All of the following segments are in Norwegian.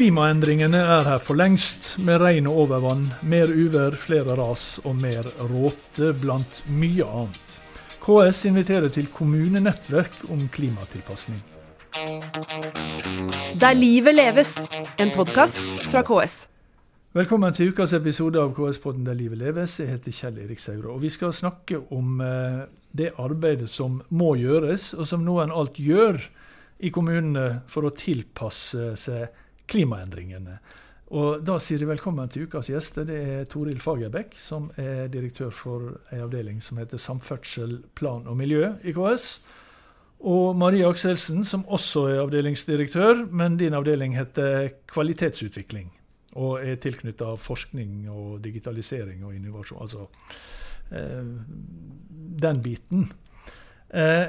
Klimaendringene er her for lengst, med regn og overvann, mer uvær, flere ras og mer råte, blant mye annet. KS inviterer til kommunenettverk om klimatilpasning. Der livet leves, en podkast fra KS. Velkommen til ukas episode av KS-podden Der livet leves. Jeg heter Kjell Erik Saure. Og vi skal snakke om eh, det arbeidet som må gjøres, og som noen alt gjør i kommunene for å tilpasse seg klimaendringene. Og Da sier jeg velkommen til ukas gjester. Det er Toril Fagerbekk, som er direktør for en avdeling som heter Samferdsel, plan og miljø i KS. Og Marie Akselsen, som også er avdelingsdirektør, men din avdeling heter Kvalitetsutvikling. Og er tilknytta forskning og digitalisering og innovasjon. Altså eh, den biten. Eh,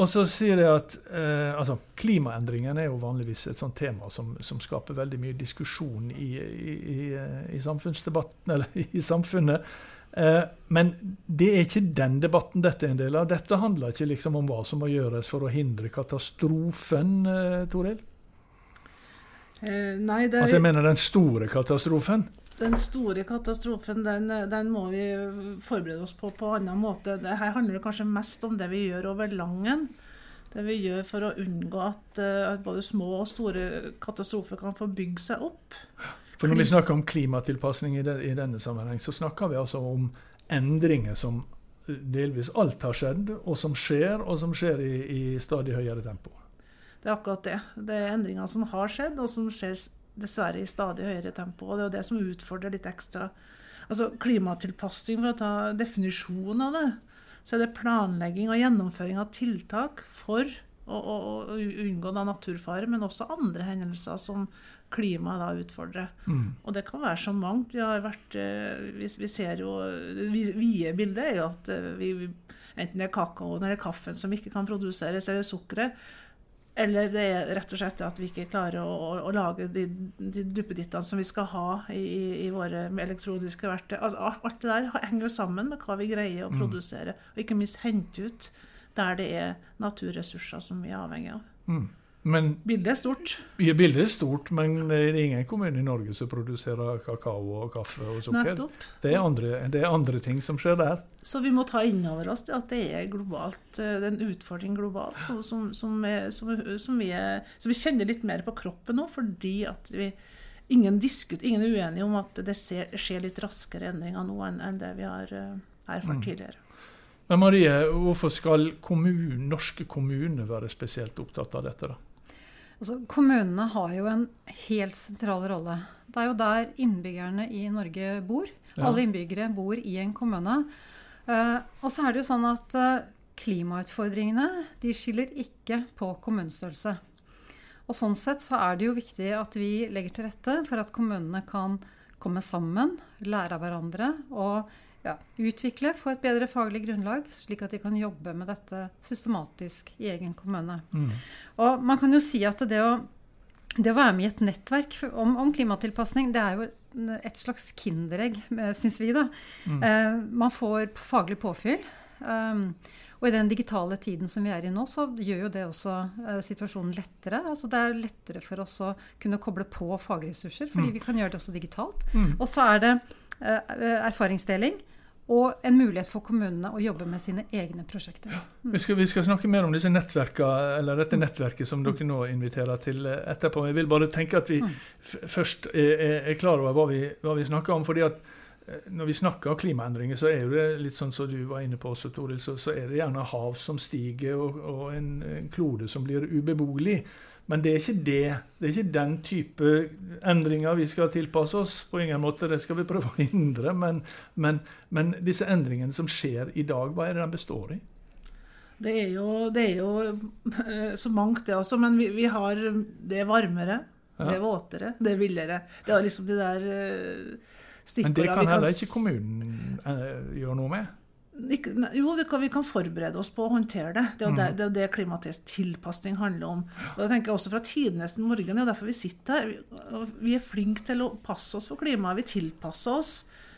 og så sier jeg at eh, altså, Klimaendringene er jo vanligvis et sånt tema som, som skaper veldig mye diskusjon i, i, i, i samfunnsdebatten, eller i samfunnet. Eh, men det er ikke den debatten dette er en del av. Dette handler ikke liksom om hva som må gjøres for å hindre katastrofen, eh, Toril? Eh, nei, det, er... Altså jeg mener den store katastrofen. Den store katastrofen den, den, må vi forberede oss på på en annen måte. Det her handler det kanskje mest om det vi gjør over langen. Det vi gjør for å unngå at, at både små og store katastrofer kan få bygge seg opp. For Når vi snakker om klimatilpasning i, i denne sammenheng, så snakker vi altså om endringer som delvis alt har skjedd, og som skjer, og som skjer i, i stadig høyere tempo. Det er akkurat det. Det er endringer som har skjedd, og som skjer dessverre i stadig høyere tempo. Og det er jo det som utfordrer litt ekstra. Altså Klimatilpasning, for å ta definisjonen av det, så er det planlegging og gjennomføring av tiltak for å, å, å unngå da naturfare, men også andre hendelser som klimaet da utfordrer. Mm. Og det kan være så mangt. Vi har vært, eh, vi, vi ser jo, Det vide bildet er jo at eh, vi, enten det er kakaoen eller kaffen som ikke kan produseres, eller sukkeret, eller det er rett og slett at vi ikke klarer å, å, å lage de, de duppedittene som vi skal ha i, i våre elektroniske verktøy. Altså, alt det der henger jo sammen med hva vi greier å mm. produsere, og ikke minst hente ut der det er naturressurser som vi er avhengig av. Mm. Men, bildet er stort. Bildet er stort, men det er ingen kommune i Norge som produserer kakao og kaffe og sukker. Det er, andre, det er, andre, ting som skjer der. Så vi må ta inn over oss at det er globalt, eh, det er en utfordring globalt som, som, som, er, som vi, er, vi, kjenner litt mer på kroppen nå, fordi vi Ingen, diskut, ingen er uenige om at det ser, skjer litt raskere endringer nå enn, enn det vi har uh, erfart mm. tidligere. Men Marie, hvorfor skal kommun, norske kommuner være spesielt opptatt av dette? da? Altså, kommunene har jo en helt sentral rolle. Det er jo der innbyggerne i Norge bor. Ja. Alle innbyggere bor i en kommune. Uh, og så er det jo sånn at uh, klimautfordringene de skiller ikke på kommunestørrelse. Og sånn sett så er det jo viktig at vi legger til rette for at kommunene kan komme sammen, lære av hverandre og ja, utvikle, få et bedre faglig grunnlag, slik at de kan jobbe med dette systematisk i egen kommune. Mm. Og man kan jo si at det å, det å være med i et nettverk om, om, klimatilpasning, det er jo et slags kinderegg, eh, syns vi. da. Mm. Eh, man får faglig påfyll. Um, og i den digitale tiden som vi er i nå, så gjør jo det også eh, situasjonen lettere. Altså det er lettere for oss å kunne koble på fagressurser, fordi mm. vi kan gjøre det også digitalt. Mm. Og så er det eh, erfaringsdeling. Og en mulighet for kommunene å jobbe med sine egne prosjekter. Mm. Vi, skal, vi, skal, snakke mer om disse eller dette nettverket som dere nå inviterer til eh, etterpå. Jeg vil bare tenke at vi mm. først er, er, klar over hva vi, hva vi, snakker om. fordi at eh, når vi snakker om klimaendringer, så er det litt sånn som du var inne på også, Toril, så, så er det gjerne hav som stiger, og, og en, en klode som blir ubeboelig. Men det er ikke det. Det er ikke den type endringer vi skal tilpasse oss. På ingen måte, Det skal vi prøve å hindre. Men, men, men disse endringene som skjer i dag, hva er det de består i? Det er jo, det er jo eh, så mangt, det også. Men vi, vi har Det er varmere, ja. det er våtere, det er villere. Det er liksom de der stikkordene Men det kan heller ikke kommunen uh, gjøre noe med? Jo, kan, vi kan forberede oss på å håndtere det. Det er jo det, mm. det, det klimatilpasning handler om. Og det tenker jeg også fra tidenes morgen. Det er derfor vi sitter her. Vi er flinke til å passe oss for klimaet. Vi tilpasser oss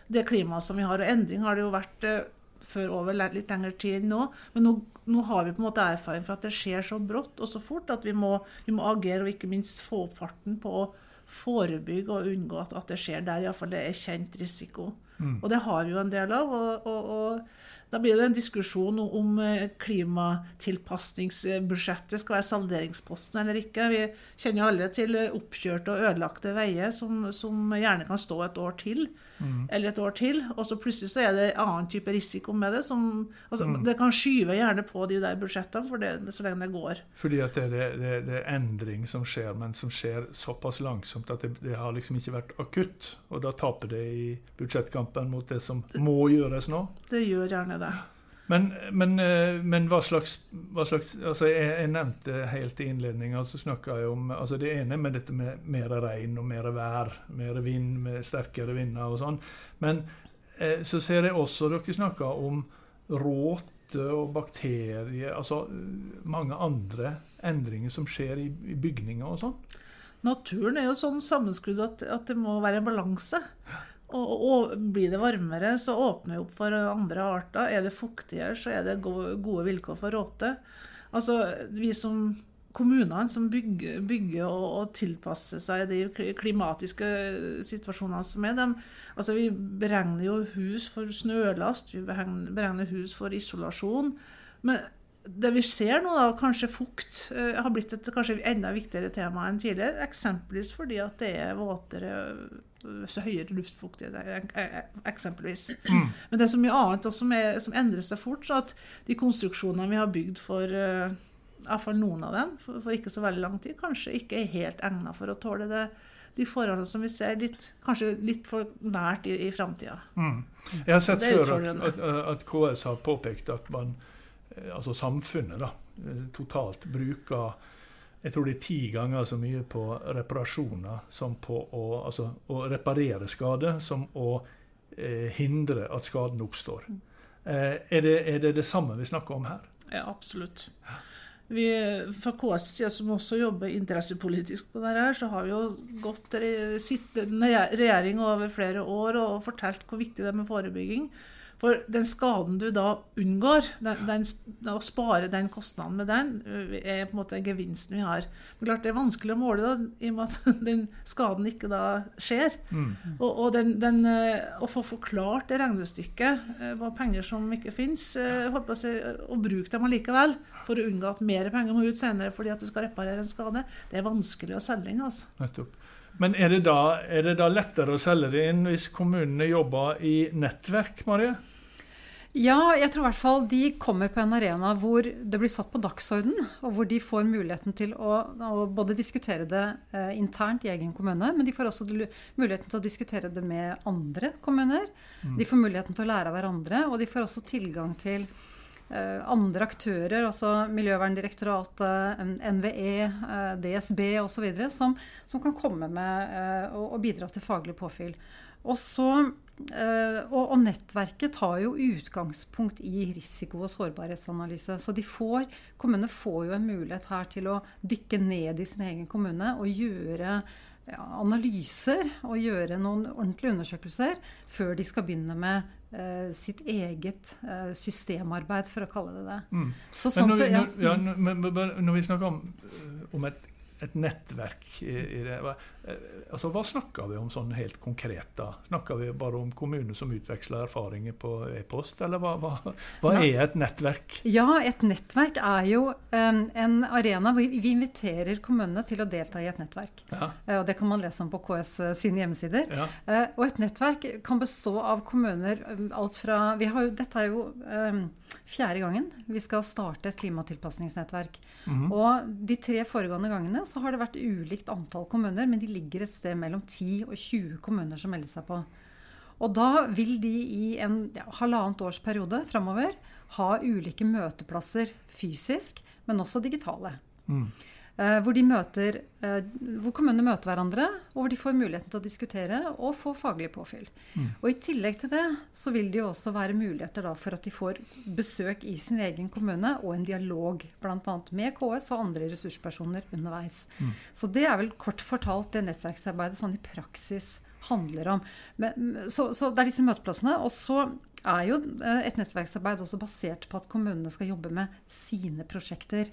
det klimaet som vi har. Og endring har det jo vært uh, før over litt lengre tid enn nå. Men nå, nå, har vi på en måte erfaring for at det skjer så brått og så fort at vi må, vi må agere og ikke minst få opp farten på å forebygge og unngå at, at det skjer der. Iallfall det er kjent risiko. Mm. Og det har vi jo en del av. og, og, og da blir det en diskusjon om eh, klimatilpasningsbudsjettet skal være salderingsposten eller ikke. Vi kjenner jo alle til oppkjørte og ødelagte veier som, som gjerne kan stå et år til. Mm. Eller et år til. Og så plutselig så er det annen type risiko med det. Som, altså, mm. Det kan skyve gjerne på de der budsjettene for det, så lenge det går. Fordi at det, det, det, er endring som skjer, men som skjer såpass langsomt at det, det, har liksom ikke vært akutt. Og da taper det i budsjettkampen mot det som må gjøres nå. Det gjør gjerne det. Men, men, eh, men, hva slags, hva slags altså jeg, jeg, nevnte helt i innledninga så snakka jeg om altså Det ene med dette med mer regn og mer vær, mer vind, med sterkere vinder og sånn. Men eh, så ser jeg også dere snakker om råte og bakterier. Altså mange andre endringer som skjer i, i bygninger og sånn. Naturen er jo sånn sammenskrudd at, at det må være en balanse. Og, og, Blir det varmere, så åpner det opp for andre arter. Er det fuktigere, så er det gode vilkår for råte. Altså, vi som Kommunene som bygger, bygger og, og, tilpasser seg de klimatiske situasjonene som er, de, altså vi beregner jo hus for snølast, vi beregner hus for isolasjon. Men det vi ser nå, da, kanskje fukt, uh, har blitt et kanskje enda viktigere tema enn tidligere. Eksempelvis fordi at det er våtere, så høyere luftfuktighet, eksempelvis. Men det er så mye annet som, er, som, endrer seg fort. så at de konstruksjonene vi har bygd for uh, iallfall noen av dem, for, for, ikke så veldig lang tid, kanskje ikke er helt egna for å tåle det. De forholdene som vi ser litt, kanskje litt for nært i, i framtida. Mm. Jeg har sett før at, at, at KS har påpekt at man Eh, altså samfunnet, da, eh, totalt bruker jeg tror det er ti ganger så mye på reparasjoner som på å, altså, å reparere skade, som å eh, hindre at skaden oppstår. Mm. Eh, er, det, er, det, det samme vi snakker om her? Ja, absolutt. Vi, fra KS side, som også jobber interessepolitisk på dette, så har vi jo gått sittende regjering over flere år og fortalt hvor viktig det er med forebygging. For den skaden du da unngår, den, den, å spare den kostnaden med den, er på en måte gevinsten vi har. Men klart Det er vanskelig å måle, da, i og med at den skaden ikke da skjer. Mm. Og, og den, den, å få forklart det regnestykket, hva penger som ikke fins, og bruke dem allikevel for å unngå at mer penger må ut senere fordi at du skal reparere en skade, det er vanskelig å selge inn. altså. Nettopp. Men er det, da, er det da lettere å selge det inn hvis kommunene jobber i nettverk, Marie? Ja, jeg tror i hvert fall de kommer på en arena hvor det blir satt på dagsorden, og hvor de får muligheten til å, å både diskutere det eh, internt i egen kommune, men de får også muligheten til å diskutere det med andre kommuner. Mm. De får muligheten til å lære av hverandre, og de får også tilgang til eh, andre aktører, altså Miljøverndirektoratet, NVE, eh, DSB osv., som, som kan komme med eh, og, og bidra til faglig påfyll. Og så og, og, nettverket tar jo utgangspunkt i risiko- og sårbarhetsanalyse. Så de får, kommunene får jo en mulighet her til å dykke ned i sin egen kommune og gjøre ja, analyser og gjøre noen ordentlige undersøkelser før de skal begynne med uh, sitt eget uh, systemarbeid, for å kalle det det. Mm. Så, sånn, når, vi, når, ja, når, når, vi snakker om, om et et nettverk i, i det. Eh, altså, hva snakker vi om sånn helt konkret? da? Snakker vi bare om kommuner som utveksler erfaringer på e-post, eller hva, hva, hva er et nettverk? Ja, et nettverk er jo um, en arena hvor vi inviterer kommunene til å delta i et nettverk. Ja. Uh, og Det kan man lese om på KS sine hjemmesider. Ja. Uh, og et nettverk kan bestå av kommuner alt fra vi har jo, Dette er jo um, fjerde gangen vi skal starte et klimatilpasningsnettverk. Mm. Og de tre foregående gangene så har det vært ulikt antall kommuner, men de ligger et sted mellom 10 og 20 kommuner som melder seg på. Og da vil de i en ja, halvannet års periode framover ha ulike møteplasser fysisk, men også digitale. Mm. Eh, hvor, møter, eh, hvor, kommunene møter hverandre, og hvor de får muligheten til å diskutere og få faglig påfyll. Mm. Og I tillegg til det så vil det jo også være muligheter for at de får besøk i sin egen kommune og en dialog bl.a. med KS og andre ressurspersoner underveis. Mm. Så det er vel kort fortalt det nettverksarbeidet sånn i praksis handler om. Men, så, så det er disse møteplassene. Og så er jo eh, et nettverksarbeid også basert på at kommunene skal jobbe med sine prosjekter.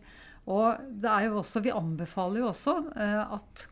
Og det er jo også, Vi anbefaler jo også eh, at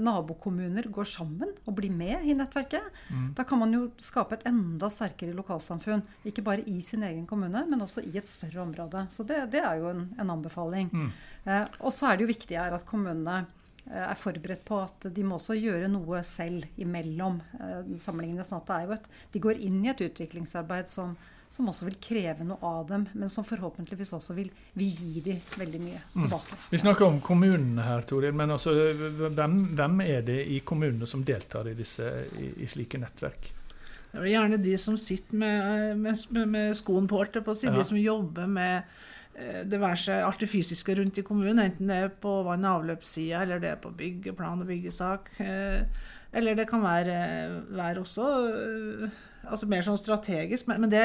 nabokommuner går sammen og blir med i nettverket. Mm. Da kan man jo skape et enda sterkere lokalsamfunn. Ikke bare i sin egen kommune, men også i et større område. Så det, det er jo en, en anbefaling. Mm. Eh, og så er det jo viktig her at kommunene eh, er forberedt på at de må også gjøre noe selv imellom eh, samlingene. sånn at et, De går inn i et utviklingsarbeid som, som også vil kreve noe av dem, men som forhåpentligvis også vil, vil gi dem veldig mye mm. tilbake. Mm. Vi snakker om kommunene her, Toril, men altså, hvem, hvem, er det i kommunene som deltar i, disse, i, i slike nettverk? Det er gjerne de som sitter med, med, med skoen på, på side, ja. de som jobber med eh, det være seg alt det fysiske rundt i kommunen, enten det er på vann- og avløpssida, eller det er på byggeplan og byggesak. Eh, eller det kan være, være også altså mer sånn strategisk. Men, det,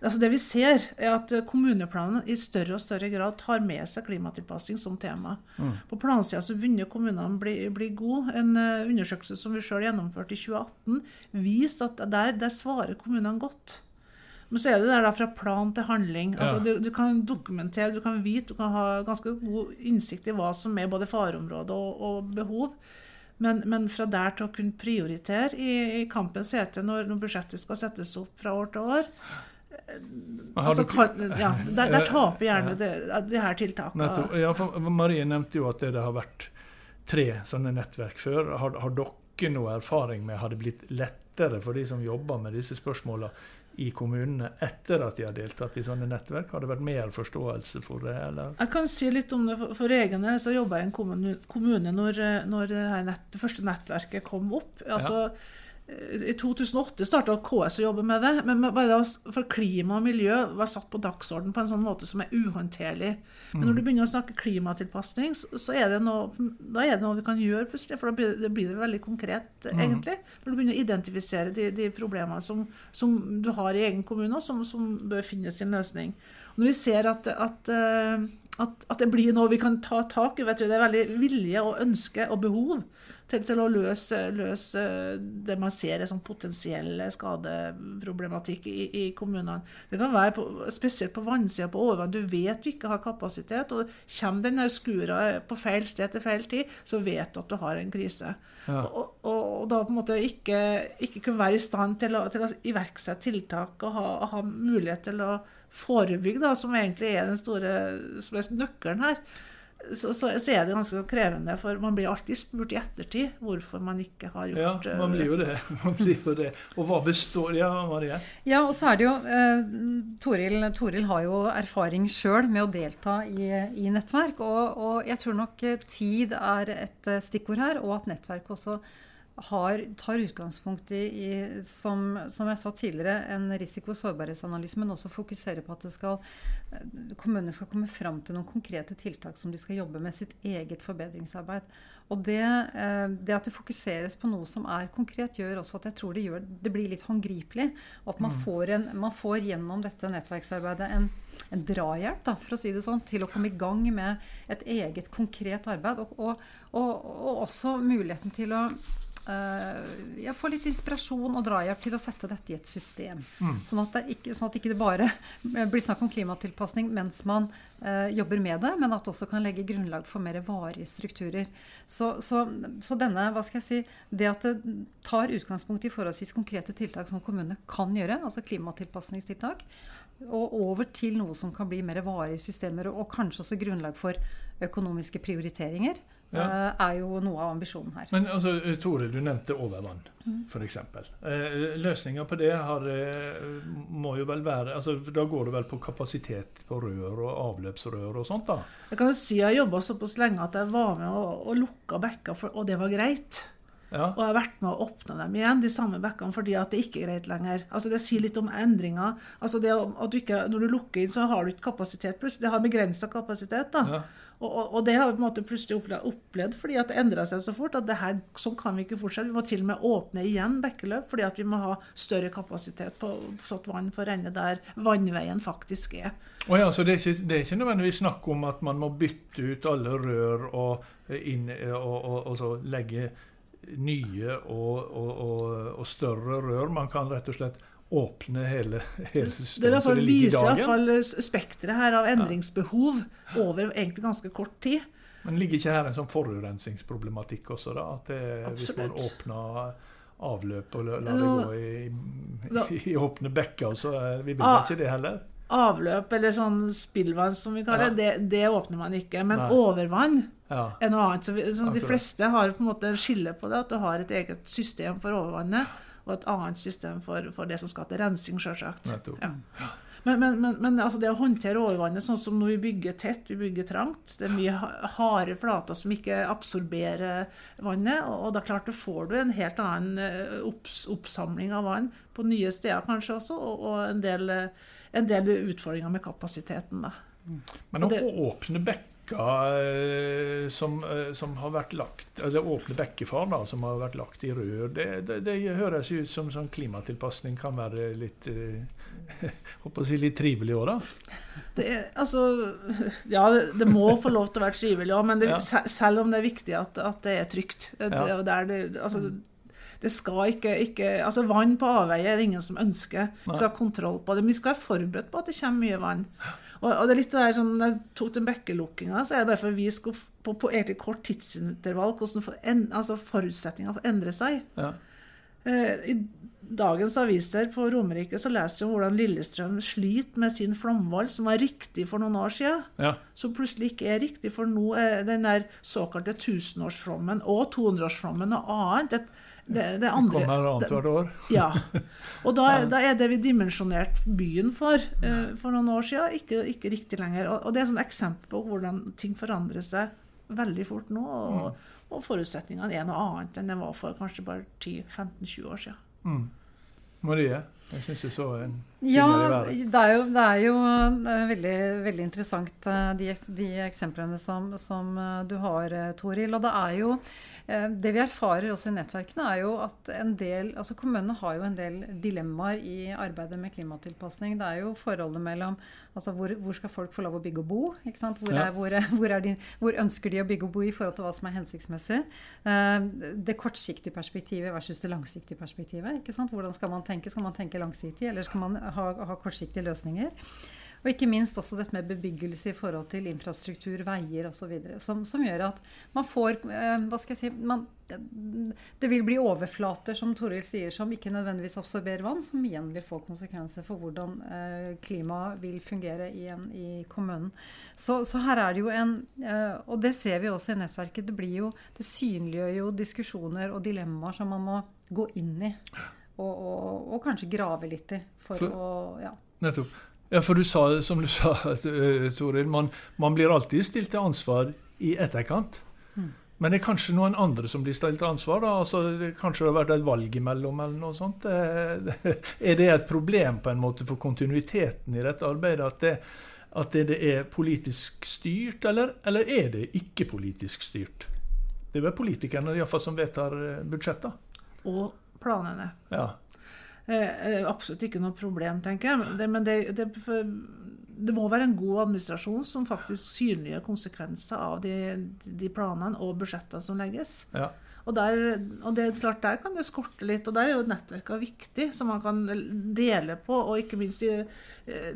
altså det, vi ser, er at kommuneplanene i større og større grad tar med seg klimatilpassing som tema. Mm. På plansida så begynner kommunene å bli, bli gode. En uh, undersøkelse som vi sjøl gjennomførte i 2018, viste at der, der svarer kommunene godt. Men så er det der da fra plan til handling. Altså, ja. du, du, kan dokumentere, du kan vite, du kan ha ganske god innsikt i hva som er både fareområde og, og behov. Men, men, fra der til å kunne prioritere i, i kampens hete når, når, budsjettet skal settes opp fra år til år altså, kan, ja, der, der, taper gjerne de, de her tiltakene. Ja, Marie nevnte jo at det har vært tre sånne nettverk før. Har, har dere noe erfaring med har det blitt lettere for de som jobber med disse spørsmålene i kommunene etter at de har deltatt i sånne nettverk? Har det vært mer forståelse for det? Eller? Jeg kan si litt om det. For egen del så jobba jeg i en kommune, kommune når, når det, nett, det, første nettverket kom opp. Altså, ja. I 2008 starta KS å jobbe med det, men bare for klima og miljø var satt på dagsorden på en sånn måte som er uhåndterlig. Men når du mm. begynner å snakke klimatilpasning, så er det noe, da er det noe vi kan gjøre plutselig. For da blir det, blir det veldig konkret, mm. egentlig. Når du begynner å identifisere de, de problemene som, som, du har i egen kommune, og som, som bør finne sin løsning. Og når vi ser at, at uh, at, at, det blir noe vi kan ta tak i. Det er veldig vilje og ønske og behov til, til å løse, løse, det man ser er sånn potensiell skadeproblematikk i, i, kommunene. Det kan være på, spesielt på vannsida på overvann. Du vet du ikke har kapasitet, og kommer den skura på feil sted til feil tid, så vet du at du har en krise. Ja. Og, og, og, da på en måte ikke, ikke kunne være i stand til å, til å iverksette tiltak og ha, ha mulighet til å forebygge, da, som egentlig er den store som er nøkkelen her, så, så, så, er det ganske krevende. For man blir alltid spurt i ettertid hvorfor man ikke har gjort Ja, man blir jo det. Man blir jo det. Og hva består Ja, Marie? Ja, og så er det jo eh, Toril, Toril, har jo erfaring sjøl med å delta i, i nettverk. Og, og, jeg tror nok tid er et eh, stikkord her, og at nettverk også har, tar utgangspunkt i, i som, som, jeg sa tidligere, en risiko- og sårbarhetsanalyse, men også fokuserer på at skal, eh, kommunene skal komme fram til noen konkrete tiltak som de skal jobbe med sitt eget forbedringsarbeid. Og det, eh, det at det fokuseres på noe som er konkret, gjør også at jeg tror det, gjør, det blir litt håndgripelig. Og at man mm. får, en, man får gjennom dette nettverksarbeidet en, en drahjelp da, for å si det sånn, til å komme i gang med et eget konkret arbeid. Og, og, og, og også muligheten til å jeg får litt inspirasjon og drahjelp til å sette dette i et system. Mm. Sånn, at det ikke, sånn at ikke det bare blir snakk om klimatilpasning mens man uh, jobber med det, men at det også kan legge grunnlag for mer varige strukturer. Så, så, så, denne, hva skal jeg si, det at det tar utgangspunkt i forholdsvis konkrete tiltak som kommunene kan gjøre, altså klimatilpasningstiltak, og over til noe som kan bli mer varige systemer, og, og kanskje også grunnlag for økonomiske prioriteringer, ja. uh, er jo noe av ambisjonen her. Men altså, Tore, du nevnte overvann, mm. f.eks. Uh, Løsninga på det har, må jo vel være altså, Da går det vel på kapasitet på rør og avløpsrør og sånt? da? Jeg kan jo si jeg har jobba såpass lenge at jeg var med og, og lukka bekker, og det var greit. Ja. Og jeg har vært med å åpne dem igjen, de samme bekkene, fordi at det ikke er greit lenger. Altså Det sier litt om endringer. Altså det at du ikke, Når du lukker inn, så har du ikke kapasitet. Plutselig. Det har begrensa kapasitet. da. Ja. Og, og, og, det har vi på en måte plutselig opplevd, fordi at det endra seg så fort. at det her, Sånn kan vi ikke fortsette. Vi må til og med åpne igjen bekkeløp, fordi at vi må ha større kapasitet på sånt vann for renne der vannveien faktisk er. Oh ja, så det er, ikke, det er ikke nødvendigvis snakk om at man må bytte ut alle rør og, inn, og, og så legge nye og, og, større rør. Man kan rett og slett åpne hele, hele systemet Det det viser iallfall fall spekteret her av endringsbehov over egentlig ganske kort tid. Men ligger ikke her en sånn forurensningsproblematikk også, da? At det, hvis man åpner avløp og la la det gå i, i, i åpne bekker, så er vi vil Ah. ikke det heller? Avløp, eller sånn spillvann som vi kaller Ja. det, det, det åpner man ikke. Men Nei. overvann Ja. er noe annet. Så vi, så de fleste har på en måte skille på det, at du har et eget system for overvannet, og et annet system for, for det som skal til rensing, sjølsagt. Ja. Men, men, men, men altså det å håndtere overvannet sånn som når vi bygger tett, vi bygger trangt Det er mye ha- harde flater som ikke absorberer vannet. Og, og da klart du får du en helt annen eh, opps, oppsamling av vann på nye steder kanskje også, og, og en, del, en del utfordringer med kapasiteten. da. Men å åpne det- åpne bekker eh, som, eh, som har vært lagt Eller åpne bekkefar da, som har vært lagt i rør, det, det, det høres ut som sånn klimatilpasning kan være litt eh, håper å si litt trivelig òg, da. Det, altså, ja, det, det må få lov til å være trivelig òg, men det, Ja. selv om det er viktig at, at det er trygt. Det, Ja. der det, altså, det skal ikke, ikke altså Vann på avveie er det ingen som ønsker. Vi skal ha kontroll på det. Men vi skal være forberedt på at det kommer mye vann. Og, og det er litt det der sånn, Når jeg tok den bekkelukkinga, så er det bare for at vi skal på, på egentlig kort tidsintervall hvordan for en, altså forutsetningene får endre seg. Ja. Eh, I dagens aviser på Romerike så leser vi om hvordan Lillestrøm sliter med sin flomvoll, som var riktig for noen år siden. Ja. Som plutselig ikke er riktig, for nå er den der såkalte tusenårsflommen og 200-årsflommen og annet. Det, det, det andre Kommer annethvert år. ja. Og da, da er det vi dimensjonerte byen for uh, for noen år siden, ikke, ikke riktig lenger. Og, og det er et eksempel på hvordan ting forandrer seg veldig fort nå. Og, og forutsetningene er noe annet enn det var for kanskje bare 10-15-20 år siden. Mm. Marie, jeg syns jeg så en Ja, det er jo, det er jo eh, veldig, veldig interessant eh, de, de eksemplene som, som eh, du har, Toril. Og det er jo Det vi erfarer også i nettverkene, er jo at en del altså Kommunene har jo en del dilemmaer i arbeidet med klimatilpasning. Det er jo forholdet mellom altså hvor, hvor skal folk få lov å bygge og bo? Ikke sant? Hvor, Ja. er, hvor, er, hvor, er de, hvor ønsker de å bygge og bo i forhold til hva som er hensiktsmessig? Det kortsiktige perspektivet versus det langsiktige perspektivet. Ikke sant? Hvordan skal man tenke? Skal man tenke langsiktig, eller skal man ha, ha kortsiktige løsninger? Og ikke minst også dette med bebyggelse i forhold til infrastruktur, veier osv. Som, som gjør at man får eh, Hva skal jeg si man, det, vil bli overflater, som Toril sier, som ikke nødvendigvis absorberer vann, som igjen vil få konsekvenser for hvordan eh, klimaet vil fungere igjen i kommunen. Så, så her er det jo en eh, Og det ser vi også i nettverket. Det, blir jo, det synliggjør jo diskusjoner og dilemmaer som man må gå inn i. Og, og, og kanskje grave litt i. For, For- å ja. Nettopp. Ja, for du sa, som du sa, eh, Toril, man, man blir alltid stilt til ansvar i etterkant. Mm. Men det er kanskje noen andre som blir stilt til ansvar? da, altså Kanskje det har vært et valg imellom? eller noe sånt. Eh, Er det et problem på en måte for kontinuiteten i dette arbeidet? At det, at det, det er politisk styrt, eller, eller er det ikke politisk styrt? Det er vel politikerne i fall, som vedtar eh, budsjetter. Og planene. Ja. Eh, eh, absolutt ikke noe problem, tenker jeg. Men Det, men det, det, det må være en god administrasjon som faktisk synliggjør konsekvenser av de, de planene og budsjettene som legges. ja. Og, der, og det er klart, der kan det skorte litt, og der er jo nettverka viktig, som man kan dele på, og ikke minst eh,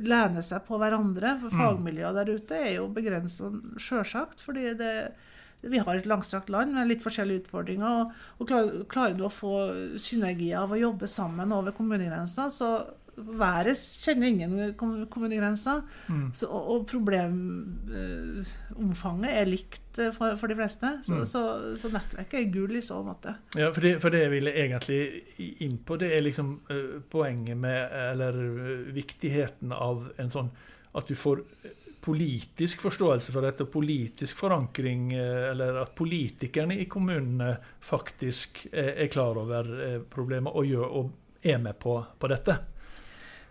lene seg på hverandre. For Mm. fagmiljøet der ute er jo begrensa, sjølsagt, fordi det, vi har et langstrakt land med litt forskjellige utfordringer. Og, og klarer, klarer du å få synergier av å jobbe sammen over kommunegrensa, så været kjenner ingen kom- kommunegrenser. Mm. Så, og og problemomfanget er likt eh, for, for de fleste. Så, Mm. så, så nettverket er gull i så måte. Ja, for det, for det jeg ville egentlig inn på, det er liksom uh, poenget med Eller uh, viktigheten av en sånn At du får eh, politisk forståelse for dette, politisk forankring, eh, eller at politikerne i kommunene faktisk er, er klar over eh, problemet og, gjør, og er med på, på dette.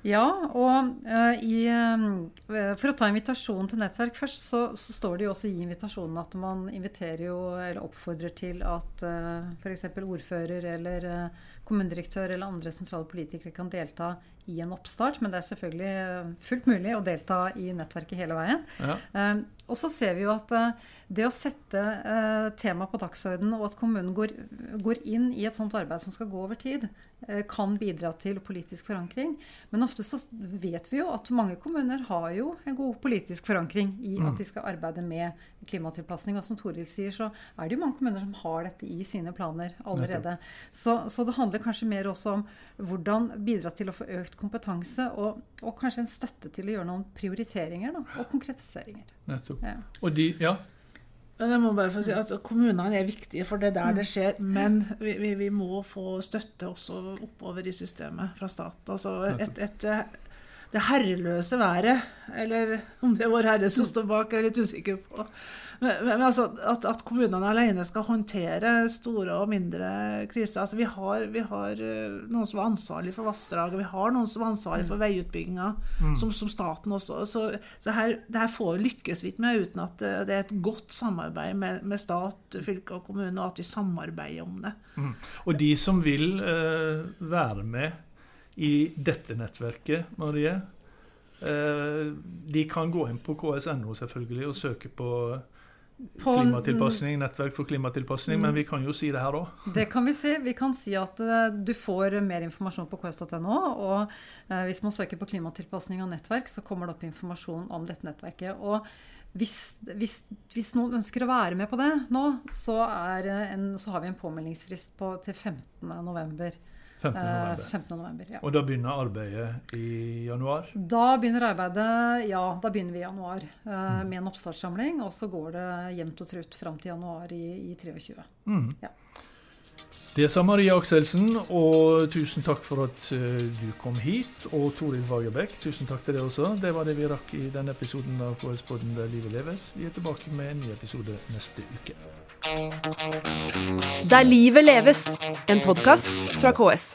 Ja, og eh, i, eh, for å ta invitasjonen til nettverk først, så, så står det jo også i invitasjonen at man inviterer jo, eller oppfordrer til at uh, f.eks. ordfører eller eh, kommunedirektør eller andre sentrale politikere kan delta i en oppstart, men det er selvfølgelig eh, fullt mulig å delta i nettverket hele veien. Ja. Eh, og så ser vi jo at eh, det å sette eh, tema på dagsordenen, og at kommunen går, går, inn i et sånt arbeid som skal gå over tid, eh, kan bidra til politisk forankring. Men ofte så vet vi jo at mange kommuner har jo en god politisk forankring i at de skal arbeide med klimatilpasning. Og som Toril sier, så er det jo mange kommuner som har dette i sine planer allerede. Så, så det handler kanskje mer også om hvordan bidra til å få økt kompetanse, og, og kanskje en støtte til å gjøre noen prioriteringer da, og konkretiseringer. Nettopp. Ja. Og de, ja, Men jeg må bare få si at Kommunene er viktige, for det er der det skjer. Men vi, vi, vi må få støtte også oppover i systemet fra staten. Altså et, et, det herreløse været, eller om det er Vår Herre som står bak, jeg er litt usikker på. Men, men altså, at, at kommunene alene skal håndtere store og mindre kriser altså Vi har, vi har eh, noen som er ansvarlig for vassdraget, vi har noen som er ansvarlig for veiutbygginga, som, som staten også. Så, så her, det her får lykkes vi ikke med uten at det, det er et godt samarbeid med, med stat, fylke og kommune, og at vi samarbeider om det. Mm. Og de som vil uh, være med i dette nettverket, Marie, eh, de kan gå inn på ks.no selvfølgelig og søke På- klimatilpasning, nettverk for klimatilpasning, men vi kan jo si det her òg. Det kan vi si. Vi kan si at eh, du får mer informasjon på ks.no. Og eh, hvis man søker på klimatilpasning av nettverk, så kommer det opp informasjon om dette nettverket. Og hvis, hvis, hvis noen ønsker å være med på det nå, så, eh, en, så har vi en påmeldingsfrist på, til 15. november. 15. Eh, november. 15. november ja. Og da begynner arbeidet i januar. Da begynner arbeidet Ja, da begynner vi i januar mm. med en oppstartssamling. Og så går det jevnt og trutt fram til januar i, i 23. Mm. Ja. Det sa Marie Akselsen, og tusen takk for at eh, du kom hit. Og Toril Fagerbäck, tusen takk til deg også. Det var det vi rakk i denne episoden av KS-podden Der livet leves. Vi er tilbake med en ny episode neste uke. Der livet leves, en podkast fra KS.